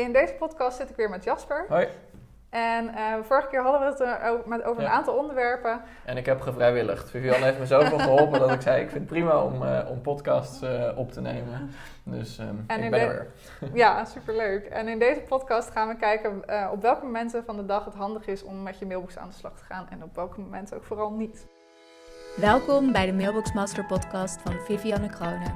In deze podcast zit ik weer met Jasper. Hoi. En uh, vorige keer hadden we het uh, over, met, over Ja. een aantal onderwerpen. En ik heb gevrijwilligd. Vivian heeft me zoveel geholpen dat ik zei: Ik vind het prima om, eh, om podcasts eh, op te nemen. Dus ehm, En ik ben de- er weer. Ja, superleuk. En in deze podcast gaan we kijken eh, op welke momenten van de dag het handig is om met je mailbox aan de slag te gaan. En op welke momenten ook vooral niet. Welkom bij de Mailbox Master podcast van Vivianne Kroonen.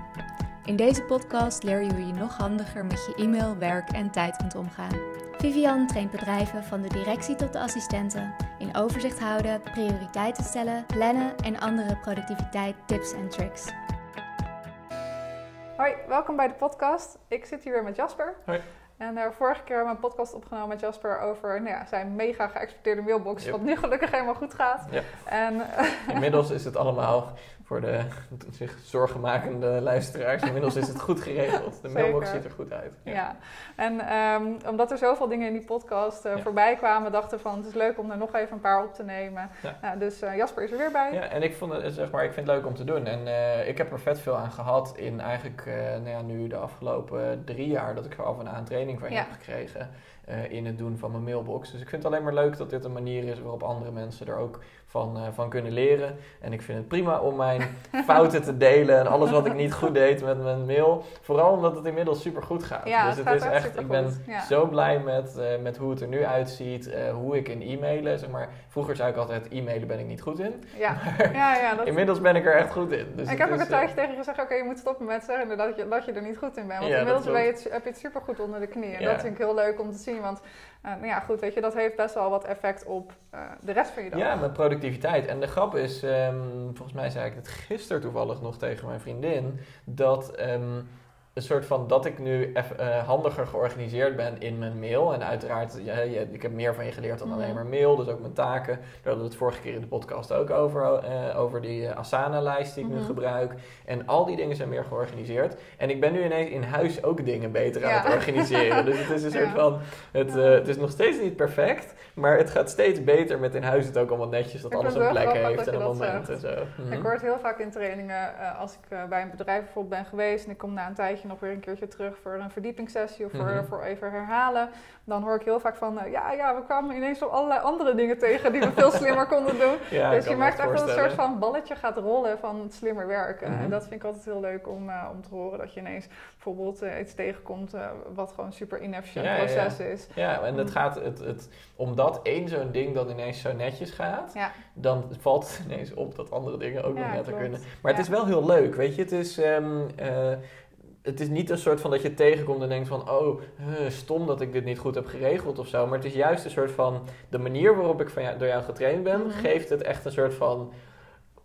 In deze podcast leer je hoe je nog handiger met je e-mail, werk en tijd kunt omgaan. Vivian traint bedrijven van de directie tot de assistenten in overzicht houden, prioriteiten stellen, plannen en andere productiviteit tips en tricks. Hoi, welkom bij de podcast. Ik zit hier weer met Jasper. Hoi. En eh, vorige keer hebben we een podcast opgenomen met Jasper over nou ja, zijn mega geëxporteerde mailbox. Yep. Wat nu gelukkig helemaal goed gaat. Ja. En Inmiddels is het allemaal voor de zich zorgenmakende luisteraars. Inmiddels is het goed geregeld. De mailbox ziet er goed uit. Ja, en ehm, omdat er zoveel dingen in die podcast eh, Ja. voorbij kwamen, dachten we van het is leuk om er nog even een paar op te nemen. Ja. Nou, dus eh, Jasper is er weer bij. Ja, en ik, vond het, zeg maar, ik vind het leuk om te doen. En eh, ik heb er vet veel aan gehad in eigenlijk eh, nou ja, nu de afgelopen drie jaar dat ik er af en aan training van Ja. heb gekregen eh, in het doen van mijn mailbox. Dus ik vind het alleen maar leuk dat dit een manier is waarop andere mensen er ook van, eh, van kunnen leren. En ik vind het prima om mijn fouten te delen en alles wat ik niet goed deed met mijn mail. Vooral omdat het inmiddels super goed gaat. Ja, dus het is echt ik ben ja. zo blij met, eh, met hoe het er nu uitziet, hoe ik in e-mailen, zeg maar, vroeger zei ik altijd e-mailen ben ik niet goed in. Ja, ja, ja dat, Inmiddels ben ik er echt goed in. Dus ik heb ook een tijdje tegen gezegd, oké, je moet stoppen met zeggen dat je, dat je er niet goed in bent. Want inmiddels ben je het, heb je het supergoed onder de knie. En dat vind ik heel leuk om te zien, want eh, nou ja, goed, weet je, dat heeft best wel wat effect op eh, de rest van je dag. Ja, met productiviteit. En de grap is, ehm, volgens mij zei ik het gisteren toevallig nog tegen mijn vriendin, dat ehm, een soort van dat ik nu eff- eh, handiger georganiseerd ben in mijn mail. En uiteraard, ja, ik heb meer van je geleerd dan Mhm. alleen maar mail, dus ook mijn taken. Daar hadden we het vorige keer in de podcast ook over, eh, over die eh, Asana-lijst die ik Mhm. nu gebruik. En al die dingen zijn meer georganiseerd. En ik ben nu ineens in huis ook dingen beter aan het organiseren. Dus het is een soort van, het, het is nog steeds niet perfect, maar het gaat steeds beter met in huis het ook allemaal netjes, dat Ik alles een plek heeft en een moment en zo. Mhm. Ik hoor het heel vaak in trainingen als ik bij een bedrijf bijvoorbeeld ben geweest en ik kom na een tijdje nog weer een keertje terug voor een verdiepingssessie of voor, Mhm. voor even herhalen. Dan hoor ik heel vaak van, eh, ja, ja, we kwamen ineens op allerlei andere dingen tegen die we veel slimmer konden doen. Ja, dus je merkt echt dat een soort van balletje gaat rollen van het slimmer werken. Mhm. En dat vind ik altijd heel leuk om, eh, om te horen. Dat je ineens bijvoorbeeld eh, iets tegenkomt wat gewoon super inefficiënt Ja, ja, ja. proces is. Ja, en het gaat, het, het, omdat één zo'n ding dan ineens zo netjes gaat, dan valt het ineens op dat andere dingen ook nog netter klopt. kunnen. Maar het is wel heel leuk, weet je. Het is, ehm, eh, het is niet een soort van dat je tegenkomt en denkt van... oh, stom dat ik dit niet goed heb geregeld of zo. Maar het is juist een soort van... de manier waarop ik van jou, door jou getraind ben... Mhm. geeft het echt een soort van...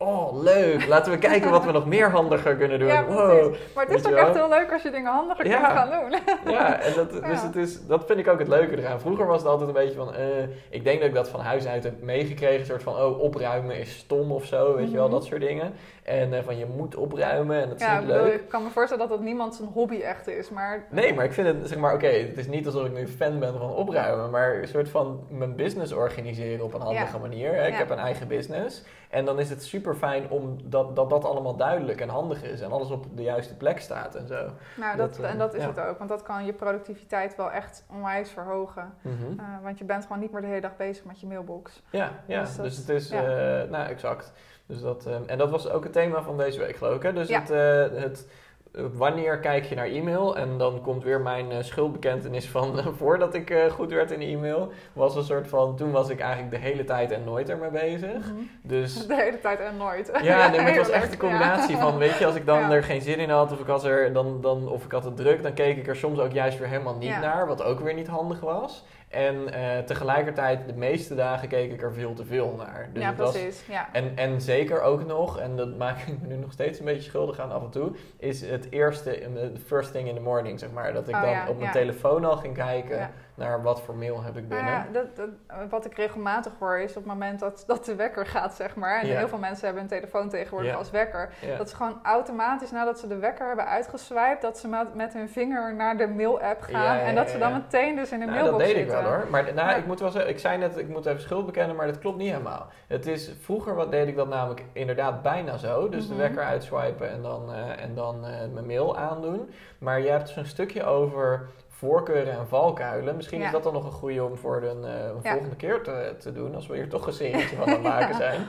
oh, leuk, laten we kijken wat we nog meer handiger kunnen doen. Ja, wow. Maar het is ook je echt wel? heel leuk als je dingen handiger Ja. kunt gaan doen. Ja, en dat, dus Ja. het is, dat vind ik ook het leuke eraan. Vroeger was het altijd een beetje van, eh, ik denk dat ik dat van huis uit heb meegekregen. Een soort van, oh, opruimen is stom of zo, weet je wel, Mhm. dat soort dingen. En eh, van, je moet opruimen en dat is Ja, ik, niet bedoel, leuk. ik kan me voorstellen dat dat niemand zijn hobby echt is, maar... Nee, maar ik vind het, zeg maar, oké, het is niet alsof ik nu fan ben van opruimen, maar een soort van mijn business organiseren op een handige manier. Hè. Ik heb een eigen business en dan is het super fijn om dat, dat dat allemaal duidelijk en handig is en alles op de juiste plek staat en zo. Nou, dat, Dat, eh, en dat is ja. het ook, want dat kan je productiviteit wel echt onwijs verhogen. Mhm. Eh, want je bent gewoon niet meer de hele dag bezig met je mailbox. Ja, ja. Dus Dus, het is, ja. eh, nou exact. Dus dat, en dat was ook het thema van deze week geloof ik. Hè? Dus Ja. het, het, wanneer kijk je naar e-mail? En dan komt weer mijn eh, schuldbekentenis van eh, voordat ik eh, goed werd in de e-mail. Was een soort van, toen was ik eigenlijk de hele tijd en nooit ermee bezig. Dus De hele tijd en nooit. ja, nee, maar het was echt een combinatie ja. van, weet je, als ik dan Ja. er geen zin in had of ik, was er, dan, dan, of ik had het druk, dan keek ik er soms ook juist weer helemaal niet naar, wat ook weer niet handig was. En eh, tegelijkertijd, de meeste dagen keek ik er veel te veel naar. Dus ja, was, precies. Ja. en, en zeker ook nog, en dat maak ik me nu nog steeds een beetje schuldig aan af en toe, is het eerste, de first thing in the morning, zeg maar. Dat ik Oh dan ja, op mijn ja. telefoon al ging kijken. Naar wat voor mail heb ik Nou binnen. ja, dat, dat- wat ik regelmatig hoor is op het moment dat, dat de wekker gaat, zeg maar. En heel veel mensen hebben een telefoon tegenwoordig als wekker. Dat ze gewoon automatisch nadat ze de wekker hebben uitgeswiped, dat ze met, met hun vinger naar de mail-app gaan. En dat ze dan meteen dus in de Nou, mailbox dat deed zitten. ik wel hoor. Maar nou, ik moet wel zeggen, ik zei net, ik moet even schuld bekennen, maar dat klopt niet helemaal. Het is, vroeger wat deed ik dat namelijk inderdaad bijna zo. Dus de Mhm. wekker uitswipen en dan, eh, en dan eh, mijn mail aandoen. Maar je hebt zo'n stukje over voorkeuren en valkuilen. Misschien Ja. is dat dan nog een goede om voor de, eh, een Ja. volgende keer te, te doen, als we hier toch een serietje van aan het maken zijn.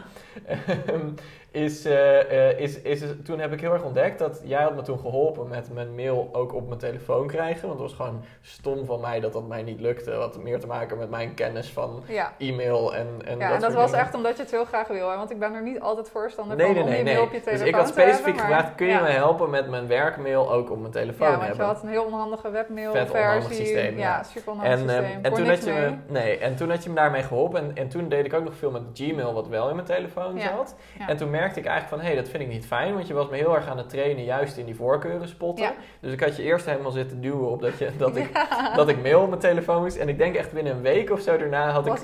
Ehm, is, eh, eh, is, is, toen heb ik heel erg ontdekt dat jij had me toen geholpen met mijn mail ook op mijn telefoon krijgen. Want het was gewoon stom van mij dat dat mij niet lukte. Wat meer te maken met mijn kennis van Ja. e-mail en, en Ja, dat en dat was dingen. echt omdat je het heel graag wil. Hè? Want ik ben er niet altijd voorstander Nee, van nee, om nee, je mail nee. op je Dus telefoon ik had hebben, specifiek maar- gevraagd, kun je me helpen met mijn werkmail ook op mijn telefoon Ja, want hebben? je had een heel onhandige webmail Vet versie. systeem, ja. ja. super En, systeem. en, toen had je mee. me, nee, en toen had je me daarmee geholpen. En, en toen deed ik ook nog veel met Gmail, wat wel in mijn telefoon Ja, zat. ja. En toen merkte ik eigenlijk van, hé, hey, dat vind ik niet fijn. Want je was me heel erg aan het trainen, juist in die voorkeuren spotten. Dus ik had je eerst helemaal zitten duwen op dat, je, dat, ik, dat ik mail op mijn telefoon moest. En ik denk echt binnen een week of zo daarna had ik... Was.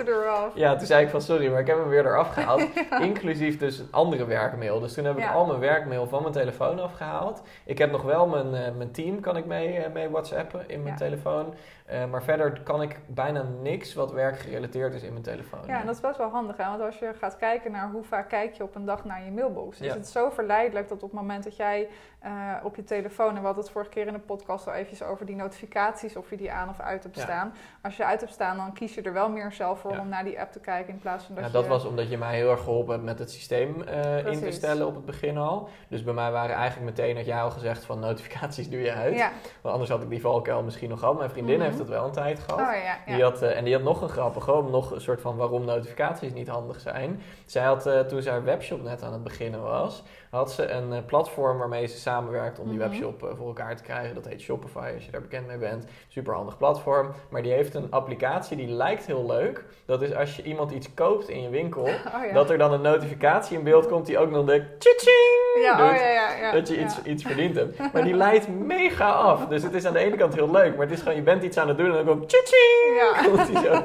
Ja, toen zei ik van sorry, maar ik heb hem weer eraf gehaald. Inclusief dus een andere werkmail. Dus toen heb ik al mijn werkmail van mijn telefoon afgehaald. Ik heb nog wel mijn, eh, mijn team, kan ik mee, eh, mee whatsappen in mijn. Telefoon. Eh, maar verder kan ik bijna niks wat werkgerelateerd is in mijn telefoon. Ja, en dat is best wel handig, hè? want als je gaat kijken naar hoe vaak kijk je op een dag naar je mailbox, is Ja. het zo verleidelijk dat op het moment dat jij eh, op je telefoon, en we hadden het vorige keer in de podcast al eventjes over die notificaties, of je die aan of uit hebt Ja. staan. Als je uit hebt staan, dan kies je er wel meer zelf voor Ja. om naar die app te kijken in plaats van dat Ja, je... dat was omdat je mij heel erg geholpen hebt met het systeem eh, in te stellen op het begin al. Dus bij mij waren eigenlijk meteen, had jij al gezegd van notificaties doe je uit. Ja, Want anders had ik die valkuil misschien nog gehad. Mijn vriendin Mhm. heeft het wel een tijd gehad. oh ja, ja. Die had, eh, en die had nog een grappige, om nog een soort van waarom notificaties niet handig zijn. Zij had, toen zij haar webshop net aan het beginnen was, had ze een eh, platform waarmee ze samenwerkt om die Mhm. webshop eh, voor elkaar te krijgen. Dat heet Shopify, als je daar bekend mee bent. Super handig platform. Maar die heeft een applicatie die lijkt heel leuk. Dat is als je iemand iets koopt in je winkel, Oh, ja. dat er dan een notificatie in beeld komt die ook nog de tjitjing ja, doet. oh, ja, ja, ja, dat je iets, iets verdiend hebt. Maar die leidt mega af. Dus het is aan de ene kant heel leuk, maar het is gewoon, je bent iets aan het doen en dan komt tjitjing! Ja. Komt hij zo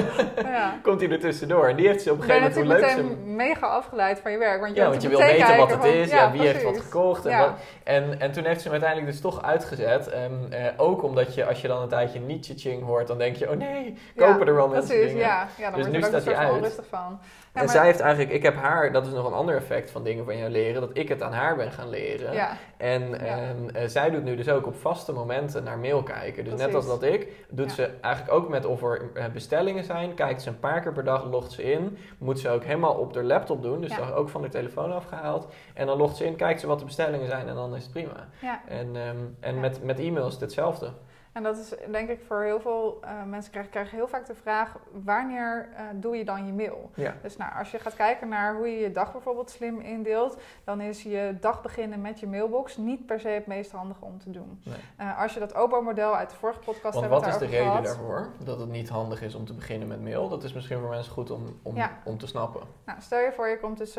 komt hij er tussendoor. En die heeft ze op een gegeven moment hoe natuurlijk leuk ze... mega afgeleid van je werk. Want je, Ja, want je wil weten wat het is, ja, wie heeft wat gekocht. En, wat, en, en toen heeft ze hem uiteindelijk dus toch uitgezet. Ehm, eh, ook omdat je, als je dan een tijdje niet ching hoort, dan denk je, oh nee, kopen er wel mensen Precies, dingen. ja. ja dan Dus nu er staat een hij soort van uit. onrustig van. En maar- zij heeft eigenlijk, ik heb haar, dat is nog een ander effect van dingen van jou leren, dat ik het aan haar ben gaan leren. ja, En Ja. eh, zij doet nu dus ook op vaste momenten naar mail kijken. Dus net als dat ik, doet Ja. ze eigenlijk ook met of er eh, bestellingen zijn. Kijkt ze een paar keer per dag, logt ze in. Moet ze ook helemaal op de laptop doen, dus ook van de telefoon afgehaald. En dan logt ze in, kijkt ze wat de bestellingen zijn en dan is het prima. En, ehm, en met, met e-mail is het hetzelfde. En dat is denk ik voor heel veel eh, mensen krijgen, krijgen heel vaak de vraag: wanneer eh, doe je dan je mail? Ja. Dus nou, als je gaat kijken naar hoe je je dag bijvoorbeeld slim indeelt, dan is je dag beginnen met je mailbox niet per se het meest handige om te doen. Nee. Eh, als je dat OBO-model uit de vorige podcast Want hebben wat is de reden gehad. daarvoor? Dat het niet handig is om te beginnen met mail. Dat is misschien voor mensen goed om, om, Ja. om te snappen. Nou, stel je voor, je komt dus.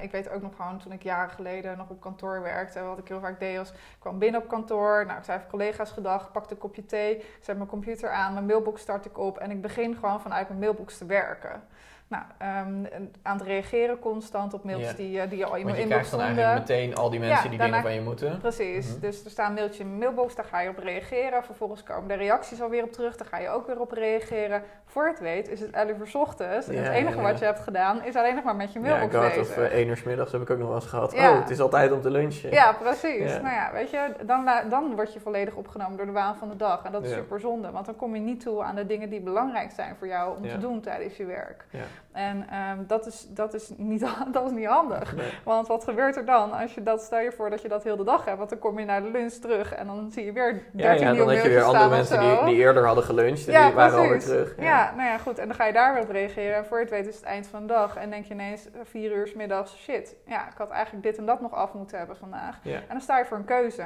ik weet ook nog gewoon toen ik jaren geleden nog op kantoor werkte. Wat ik heel vaak deed was. Ik kwam binnen op kantoor. Nou, ik zei even collega's gedag. Pakte kopje thee. Zet mijn computer aan. Mijn mailbox start ik op. En ik begin gewoon vanuit mijn mailbox te werken. Nou, ehm, aan het reageren constant op mails Ja. die, eh, die al in je inbox krijgt dan eigenlijk meteen al die mensen Ja, die daarna- dingen van je moeten. Precies, Mhm. dus er staat een mailtje in mijn mailbox, daar ga je op reageren. Vervolgens komen de reacties alweer op terug, daar ga je ook weer op reageren. Voor je het weet is het 11 uur 's ochtends. En Ja, het enige ja, wat ja. je hebt gedaan is alleen nog maar met je Ja, mailbox ik had, bezig. of eh, één uur 's middags heb ik ook nog wel eens gehad. Ja. Oh, het is altijd om te lunchen. Ja, precies. Ja. Nou ja, weet je, dan, dan word je volledig opgenomen door de waan van de dag. En dat is Ja. super zonde, want dan kom je niet toe aan de dingen die belangrijk zijn voor jou om Ja. te doen tijdens je werk. Ja. En ehm, dat, is, dat, is niet, dat is niet handig. Nee. Want wat gebeurt er dan als je dat, stel je voor dat je dat heel de dag hebt, want dan kom je naar de lunch terug en dan zie je weer 13 Ja, ja, dan had je weer andere mensen die, die eerder hadden geluncht en Ja, die waren alweer precies. terug. Ja. nou ja, goed. En dan ga je daar weer op reageren. En voor je het weet is het eind van de dag. En denk je ineens, eh, vier uur 's middags, shit. Ja, ik had eigenlijk dit en dat nog af moeten hebben vandaag. En dan sta je voor een keuze.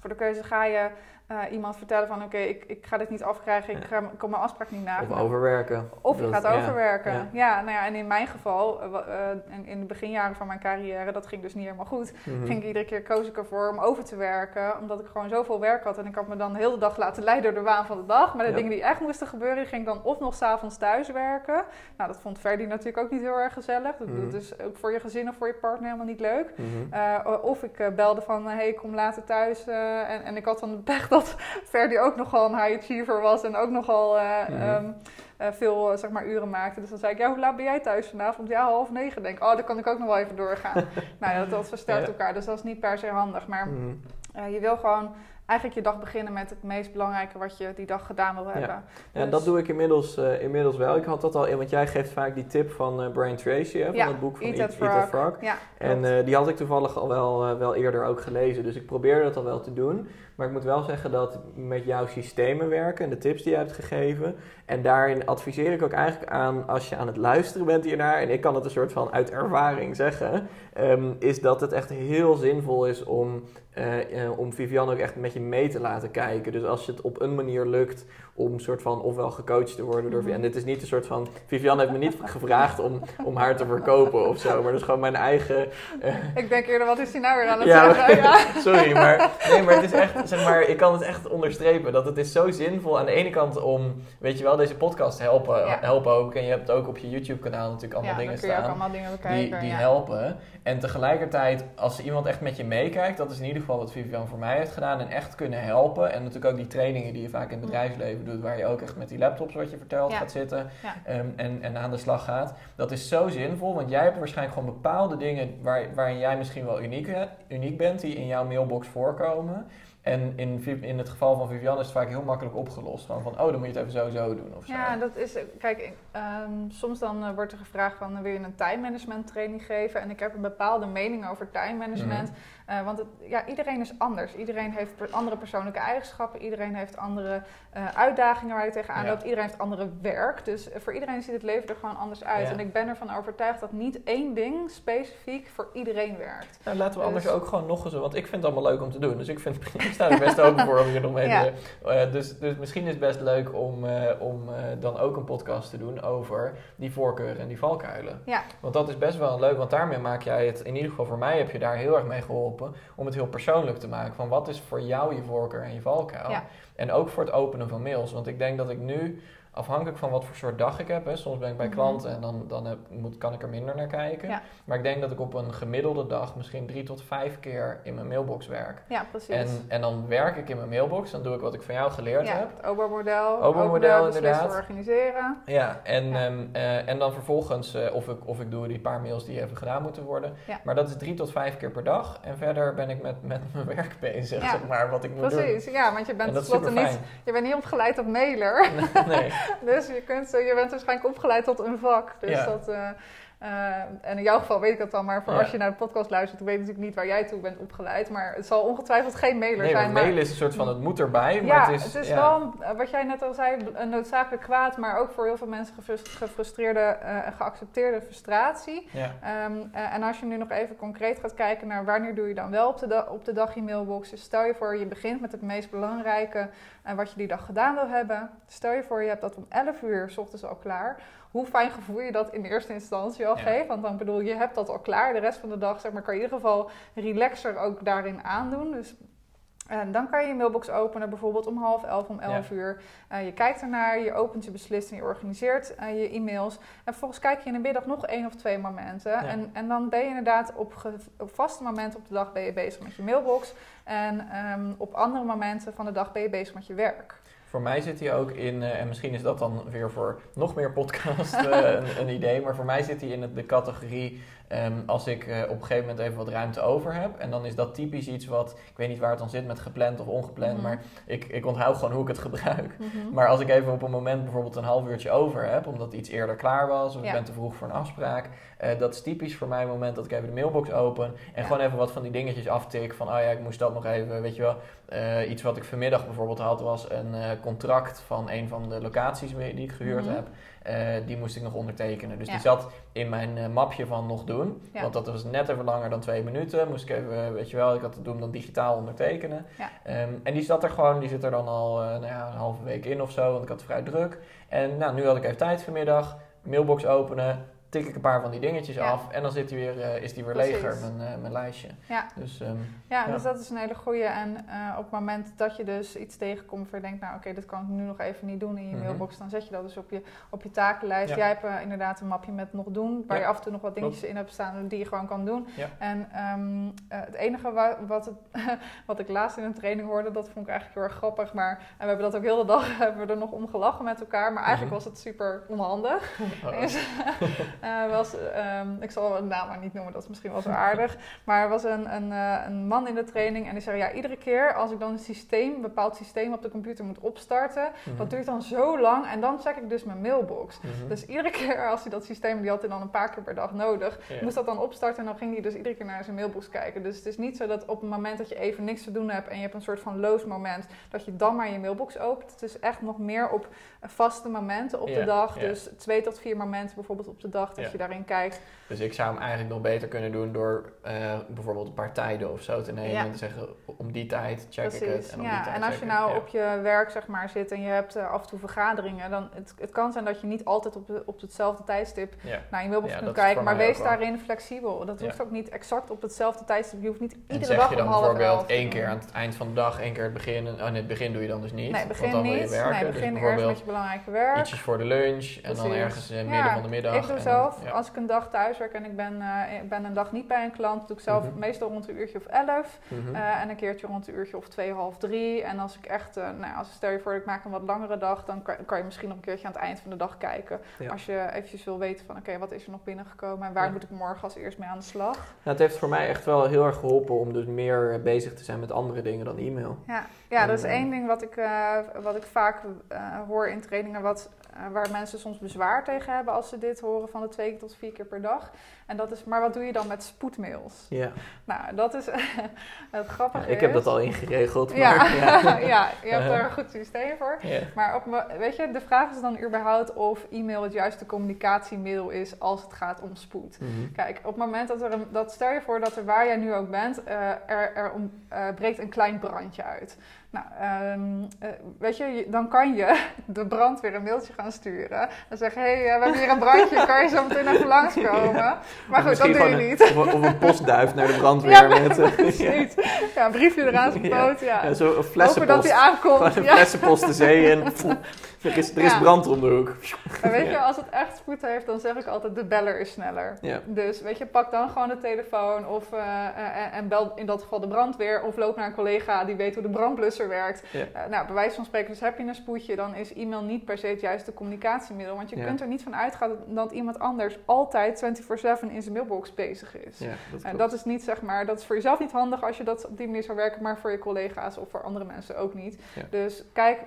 Voor de keuze ga je eh, iemand vertellen van, oké, ik, ik ga dit niet afkrijgen. Ik, ga, ik mijn afspraak niet na. Of overwerken. Of je Dat- gaat overwerken. ja. Ja. nou ja, en in mijn geval, eh, eh, in, de beginjaren van mijn carrière, dat ging dus niet helemaal goed. Mhm. Ging ik iedere keer koos ik ervoor om over te werken, omdat ik gewoon zoveel werk had. En ik had me dan de hele dag laten leiden door de waan van de dag. Maar de Ja. dingen die echt moesten gebeuren, die ging ik dan of nog s'avonds thuis werken. Nou, dat vond Ferdy natuurlijk ook niet heel erg gezellig. Dat Mhm. dat is ook voor je gezin of voor je partner helemaal niet leuk. Mhm. Of ik belde van, hé, hey, ik kom later thuis. en, en ik had dan de pech dat Ferdy ook nogal een high achiever was en ook nogal eh, ehm, eh, veel eh, zeg maar, uren maakte. Dus dan zei ik, ja, hoe laat ben jij thuis vanavond? Ja, half negen. Denk ik, oh, dan kan ik ook nog wel even doorgaan. nou ja, dat, dat versterkt Ja. elkaar, dus dat is niet per se handig. Maar Mhm. je wil gewoon eigenlijk je dag beginnen met het meest belangrijke wat je die dag gedaan wil hebben. Ja, en Dus- dat doe ik inmiddels, eh, inmiddels wel. Ik had dat al want jij geeft vaak die tip van eh, Brian Tracy, hè, van Ja, het boek van Eat Eat, That Eat Frog. Ja, En eh, die had ik toevallig al wel, wel eerder ook gelezen. Dus ik probeer dat al wel te doen. Maar ik moet wel zeggen dat met jouw systemen werken en de tips die je hebt gegeven. En daarin adviseer ik ook eigenlijk aan als je aan het luisteren bent hiernaar. En ik kan het een soort van uit ervaring zeggen. ehm, is dat het echt heel zinvol is om, eh, eh, om Vivian ook echt met je mee te laten kijken. Dus als je het op een manier lukt om soort van ofwel gecoacht te worden door Mhm. En dit is niet een soort van. Vivian heeft me niet gevraagd om, om haar te verkopen of zo. Maar dat is gewoon mijn eigen. eh, Ik denk eerder, wat is hij nou weer aan het ja, zeggen? Ja. sorry, maar, nee, maar het is echt, zeg maar, ik kan het echt onderstrepen dat het is zo zinvol aan de ene kant om, weet je wel, deze podcast helpen, Ja. helpen ook. En je hebt ook op je YouTube-kanaal natuurlijk allemaal dingen staan allemaal dingen die, bekijken. die ja. helpen. En tegelijkertijd, als iemand echt met je meekijkt, dat is in ieder geval wat Vivian voor mij heeft gedaan, en echt kunnen helpen. En natuurlijk ook die trainingen die je vaak in het bedrijfsleven doet, waar je ook echt met die laptops, wat je vertelt, Ja. gaat zitten Ja. ehm, en, en aan de slag gaat. Dat is zo zinvol, want jij hebt waarschijnlijk gewoon bepaalde dingen waar, waarin jij misschien wel uniek, uniek bent, die in jouw mailbox voorkomen. En in, in het geval van Vivian is het vaak heel makkelijk opgelost. Gewoon van, oh, dan moet je het even zo zo doen of zo. Ja, dat is, kijk, ehm, soms dan eh, wordt er gevraagd van, eh, wil je een time management training geven? En ik heb een bepaalde mening over time management. Mhm. Eh, want het, ja, iedereen is anders. Iedereen heeft per- andere persoonlijke eigenschappen. Iedereen heeft andere eh, uitdagingen waar je tegenaan Ja. loopt. Iedereen heeft andere werk. Dus eh, voor iedereen ziet het leven er gewoon anders uit. Ja. En ik ben ervan overtuigd dat niet één ding specifiek voor iedereen werkt. Nou, laten we anders Dus- ook gewoon nog eens, want ik vind het allemaal leuk om te doen. Dus ik, vind, ik sta er best open voor om hier nog mee te dus, dus misschien is het best leuk om, om dan ook een podcast te doen over die voorkeuren en die valkuilen. Ja. Want dat is best wel leuk, want daarmee maak jij het, in ieder geval voor mij heb je daar heel erg mee geholpen, om het heel persoonlijk te maken. Van wat is voor jou je voorkeur en je valkuil? Ja. En ook voor het openen van mails. Want ik denk dat ik nu, afhankelijk van wat voor soort dag ik heb, hè, soms ben ik bij Mhm. klanten en dan, dan heb, moet, kan ik er minder naar kijken. Ja. Maar ik denk dat ik op een gemiddelde dag misschien drie tot vijf keer in mijn mailbox werk. Ja, precies. En, en dan werk ik in mijn mailbox, dan doe ik wat ik van jou geleerd ja, heb. het beslissen, inderdaad. organiseren. Ja, en, Ja. ehm, eh, en dan vervolgens eh, of, ik, of ik doe die paar mails die even gedaan moeten worden. Ja. Maar dat is drie tot vijf keer per dag. En verder ben ik met, met mijn werk bezig, zeg maar, wat ik moet Precies, ja, want je doen. bent tenslotte niet, je bent niet opgeleid tot mailer. nee. Dus je, kunt, je bent waarschijnlijk opgeleid tot een vak. Dus Ja. dat, eh, eh, en in jouw geval weet ik dat dan, maar voor Ja. als je naar de podcast luistert, ik weet natuurlijk niet waar jij toe bent opgeleid. Maar het zal ongetwijfeld geen mailer Nee, zijn. maar- mailen is een soort van, het moet erbij, maar ja, het is... ja. wel, eh, wat jij net al zei, een noodzakelijk kwaad, maar ook voor heel veel mensen gefrust- gefrustreerde eh, en geaccepteerde frustratie. Ja. Ehm, eh, en als je nu nog even concreet gaat kijken naar wanneer doe je dan wel op de, op de dag je mailbox. Dus stel je voor, je begint met het meest belangrijke en wat je die dag gedaan wil hebben. Stel je voor, je hebt dat om 11 uur s ochtends al klaar. Hoe fijn gevoel je dat in eerste instantie al Ja. geeft? Want dan bedoel je, hebt dat al klaar. De rest van de dag zeg maar, kan je in ieder geval relaxer ook daarin aandoen. Dus en dan kan je je mailbox openen, bijvoorbeeld om half elf, om elf uur. Eh, je kijkt ernaar, je opent, je beslist en je organiseert eh, je e-mails. En vervolgens kijk je in de middag nog één of twee momenten. En, en dan ben je inderdaad op, ge- op vaste momenten op de dag ben je bezig met je mailbox. En ehm, op andere momenten van de dag ben je bezig met je werk. Voor mij zit hij ook in, eh, en misschien is dat dan weer voor nog meer podcast eh, een, een idee, maar voor mij zit hij in de categorie ehm, als ik eh, op een gegeven moment even wat ruimte over heb. En dan is dat typisch iets wat, ik weet niet waar het dan zit met gepland of ongepland, Mhm. maar ik, ik onthoud gewoon hoe ik het gebruik. Maar als ik even op een moment bijvoorbeeld een half uurtje over heb, omdat iets eerder klaar was, of Ja. ik ben te vroeg voor een afspraak, eh, dat is typisch voor mij een moment dat ik even de mailbox open en Ja. gewoon even wat van die dingetjes aftik. Van, oh ja, ik moest dat nog even, weet je wel. Eh, iets wat ik vanmiddag bijvoorbeeld had, was een contract van een van de locaties die ik gehuurd Mhm. heb. Die moest ik nog ondertekenen. Dus Ja. die zat in mijn mapje van nog doen. Ja. Want dat was net even langer dan twee minuten. Moest ik even, eh, weet je wel, ik had het doen dan digitaal ondertekenen. Ja. Ehm, en die zat er gewoon, die zit er dan al eh, nou ja, een halve week in of zo, want ik had vrij druk. En nou, nu had ik even tijd vanmiddag, mailbox openen, tik ik een paar van die dingetjes Ja. af en dan zit die weer, eh, is die weer Precies. leger, mijn, eh, mijn lijstje. Ja. Dus ehm, Ja, Ja. dus dat is een hele goeie. En eh, op het moment dat je dus iets tegenkomt waar je denkt, nou oké, dit kan ik nu nog even niet doen in je Mhm. mailbox, dan zet je dat dus op je, op je takenlijst. Jij hebt inderdaad een mapje met nog doen, waar je af en toe nog wat dingetjes in hebt staan die je gewoon kan doen. En ehm, eh, het enige wa- wat, het, wat ik laatst in een training hoorde, dat vond ik eigenlijk heel erg grappig. Maar en we hebben dat ook heel de dag hebben we er nog om gelachen met elkaar. Maar eigenlijk Mhm. was het super onhandig. oh, Eh, was, ehm, ik zal de naam maar niet noemen, dat is misschien wel zo aardig. Maar er was een, een, eh, een man in de training en die zei: Ja, iedere keer als ik dan een systeem, een bepaald systeem op de computer moet opstarten, Mhm. dat duurt dan zo lang en dan check ik dus mijn mailbox. Mhm. Dus iedere keer als hij dat systeem, die had hij dan een paar keer per dag nodig, moest dat dan opstarten en dan ging hij dus iedere keer naar zijn mailbox kijken. Dus het is niet zo dat op het moment dat je even niks te doen hebt en je hebt een soort van loos moment, dat je dan maar je mailbox opent. Het is echt nog meer op vaste momenten op de dag. Dus twee tot vier momenten bijvoorbeeld op de dag dat Ja. je daarin kijkt. Dus ik zou hem eigenlijk nog beter kunnen doen door eh, bijvoorbeeld een paar tijden of zo te nemen. Ja. En te zeggen, om die tijd check ik het. En om die Ja, tijd en als je nou op je werk zeg maar zit en je hebt eh, af en toe vergaderingen, dan het, het kan zijn dat je niet altijd op, de, op hetzelfde tijdstip naar je mailbox Ja, kunt kijken, maar wees wel. daarin flexibel. Dat Ja. hoeft ook niet exact op hetzelfde tijdstip. Je hoeft niet En iedere zeg dag je dan om half bijvoorbeeld elf te één doen. keer aan het eind van de dag, één keer het begin. En, oh, nee, het begin doe je dan dus niet. Nee, want begin dan wil je niet. werken. Nee, dus begin bijvoorbeeld met je belangrijke werk. ietsjes voor de lunch. En dan ergens in het Ja, midden van de middag. Ik doe en dan- zelf, ja. als ik een dag thuis werk en ik ben, ik ben een dag niet bij een klant, doe ik zelf Mhm. meestal rond een uurtje of elf. Mhm. eh, en een keertje rond een uurtje of twee, half drie. En als ik echt, eh, nou, als stel je voor ik maak een wat langere dag, dan kan, kan je misschien nog een keertje aan het eind van de dag kijken. Ja. Als je eventjes wil weten van, oké, wat is er nog binnengekomen en waar Ja. moet ik morgen als eerst mee aan de slag? Nou, het heeft voor mij echt wel heel erg geholpen om dus meer bezig te zijn met andere dingen dan e-mail. Ja, ja dat is één ding wat ik, wat ik vaak hoor in trainingen, wat, waar mensen soms bezwaar tegen hebben als ze dit horen van de twee tot vier keer per dag. En dat is, maar wat doe je dan met spoedmails? Ja. Nou, dat is het grappige. ik heb dat al ingeregeld. Ja, Maar, ja. ja, je hebt er een goed systeem voor. Ja. Maar op, weet je, de vraag is dan überhaupt of e-mail het juiste communicatiemiddel is als het gaat om spoed. Mhm. Kijk, op het moment dat er een, dat stel je voor dat er waar jij nu ook bent, eh, er, er eh, breekt een klein brandje uit. Nou, ehm, eh, weet je, dan kan je de brandweer een mailtje gaan sturen. En zeggen, hé, hey, eh, we hebben hier een brandje, kan je zo meteen even langskomen? Maar Of goed, dat doe je een- niet. Of, een- of een postduif naar de brandweer Ja, met ja, Precies. Ja, een briefje eraan gepoot, ja. ja, zo een Hopen flessenpost. dat hij aankomt. Gewoon een flessenpost de zee in. Er is, er is Ja. brand om de hoek. En weet je, als het echt spoed heeft, dan zeg ik altijd de beller is sneller. Ja. Dus weet je, pak dan gewoon de telefoon of, eh, eh, en bel in dat geval de brandweer. Of loop naar een collega die weet hoe de brandblusser werkt. Ja. Eh, nou, bij wijze van spreken, dus heb je een spoedje, dan is e-mail niet per se het juiste communicatiemiddel. Want je kunt er niet van uitgaan dat iemand anders altijd 24-7 in zijn mailbox bezig is. Ja, dat En klopt. dat is niet, zeg maar, dat is voor jezelf niet handig als je dat op die manier zou werken, maar voor je collega's of voor andere mensen ook niet. Dus kijk,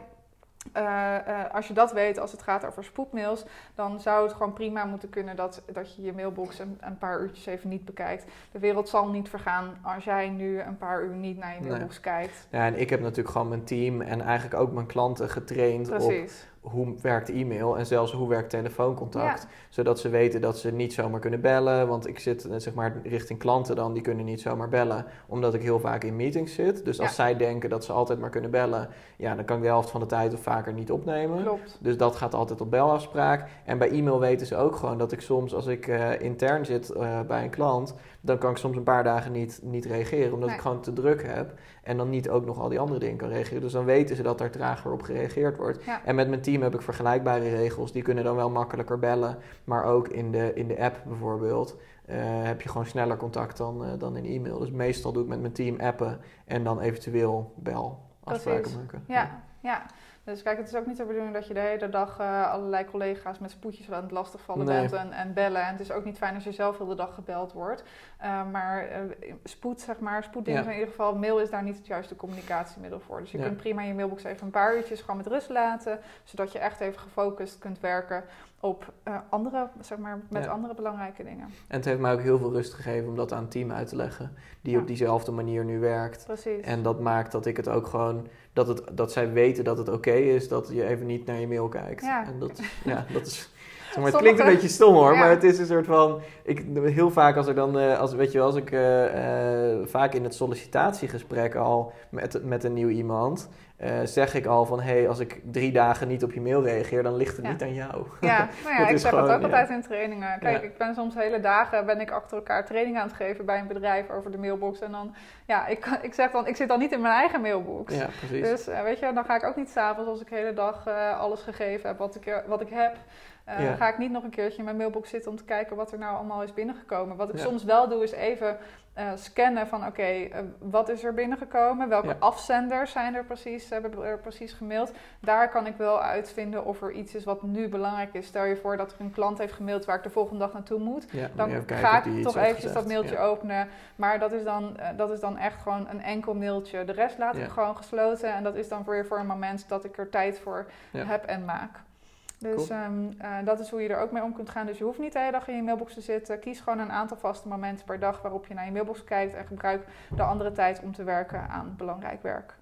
eh, eh, als je dat weet, als het gaat over spoedmails, dan zou het gewoon prima moeten kunnen dat, dat je je mailbox een, een paar uurtjes even niet bekijkt. De wereld zal niet vergaan als jij nu een paar uur niet naar je Nee. mailbox kijkt. Ja, en ik heb natuurlijk gewoon mijn team en eigenlijk ook mijn klanten getraind op Precies. Hoe werkt e-mail en zelfs hoe werkt telefooncontact. Ja. Zodat ze weten dat ze niet zomaar kunnen bellen. Want ik zit eh, zeg maar richting klanten dan, die kunnen niet zomaar bellen. Omdat ik heel vaak in meetings zit. Dus als zij denken dat ze altijd maar kunnen bellen, ja, dan kan ik de helft van de tijd of vaker niet opnemen. Klopt. Dus dat gaat altijd op belafspraak. En bij e-mail weten ze ook gewoon dat ik soms, als ik eh, intern zit eh, bij een klant, dan kan ik soms een paar dagen niet, niet reageren, omdat Nee. ik gewoon te druk heb. En dan niet ook nog al die andere dingen kan reageren. Dus dan weten ze dat er trager op gereageerd wordt. Ja. En met mijn team heb ik vergelijkbare regels. Die kunnen dan wel makkelijker bellen. Maar ook in de, in de app bijvoorbeeld eh, heb je gewoon sneller contact dan, eh, dan in e-mail. Dus meestal doe ik met mijn team appen en dan eventueel bel afspraken maken. Ja, ja. Dus kijk, het is ook niet de bedoeling dat je de hele dag eh, allerlei collega's met spoedjes aan het lastigvallen Nee. bent en, en bellen. En het is ook niet fijn als je zelf heel de dag gebeld wordt. Eh, maar eh, spoed, zeg maar, spoeddingen Ja. in ieder geval, mail is daar niet het juiste communicatiemiddel voor. Dus je Ja. kunt prima je mailbox even een paar uurtjes gewoon met rust laten, zodat je echt even gefocust kunt werken op eh, andere, zeg maar, met Ja. andere belangrijke dingen. En het heeft mij ook heel veel rust gegeven om dat aan een team uit te leggen. Die Ja. op diezelfde manier nu werkt. Precies. En dat maakt dat ik het ook gewoon... Dat, het, dat zij weten dat het oké is dat je even niet naar je mail kijkt. Ja. En dat, ja, dat is... Maar, het klinkt een beetje stom hoor, Ja. maar het is een soort van... Ik, heel vaak als ik dan, eh, als, weet je wel, als ik eh, eh, vaak in het sollicitatiegesprek al met, met een nieuw iemand... zeg ik al van, hé, hey, als ik drie dagen niet op je mail reageer, dan ligt het Ja. niet aan jou. Ja, nou ja, Dat ik zeg gewoon, het ook ja. altijd in trainingen. Kijk, ik ben soms hele dagen ben ik achter elkaar trainingen aan het geven bij een bedrijf over de mailbox. En dan, ja, ik, ik zeg dan, ik zit dan niet in mijn eigen mailbox. Ja, precies. Dus weet je, dan ga ik ook niet s'avonds als ik de hele dag alles gegeven heb wat ik, wat ik heb. Eh, Ja. Ga ik niet nog een keertje in mijn mailbox zitten om te kijken wat er nou allemaal is binnengekomen. Wat ik Ja. soms wel doe, is even eh, scannen van oké, eh, wat is er binnengekomen? Welke Ja. afzenders zijn er precies, hebben er precies gemaild? Daar kan ik wel uitvinden of er iets is wat nu belangrijk is. Stel je voor dat er een klant heeft gemaild waar ik de volgende dag naartoe moet. Ja, Dan ga ik toch eventjes dat mailtje Ja. openen. Maar dat is, dan, dat is dan echt gewoon een enkel mailtje. De rest laat ik gewoon gesloten. En dat is dan weer voor een moment dat ik er tijd voor heb en maak. Dus Cool. ehm, eh, dat is hoe je er ook mee om kunt gaan. Dus je hoeft niet de hele dag in je mailbox te zitten. Kies gewoon een aantal vaste momenten per dag waarop je naar je mailbox kijkt. En gebruik de andere tijd om te werken aan belangrijk werk.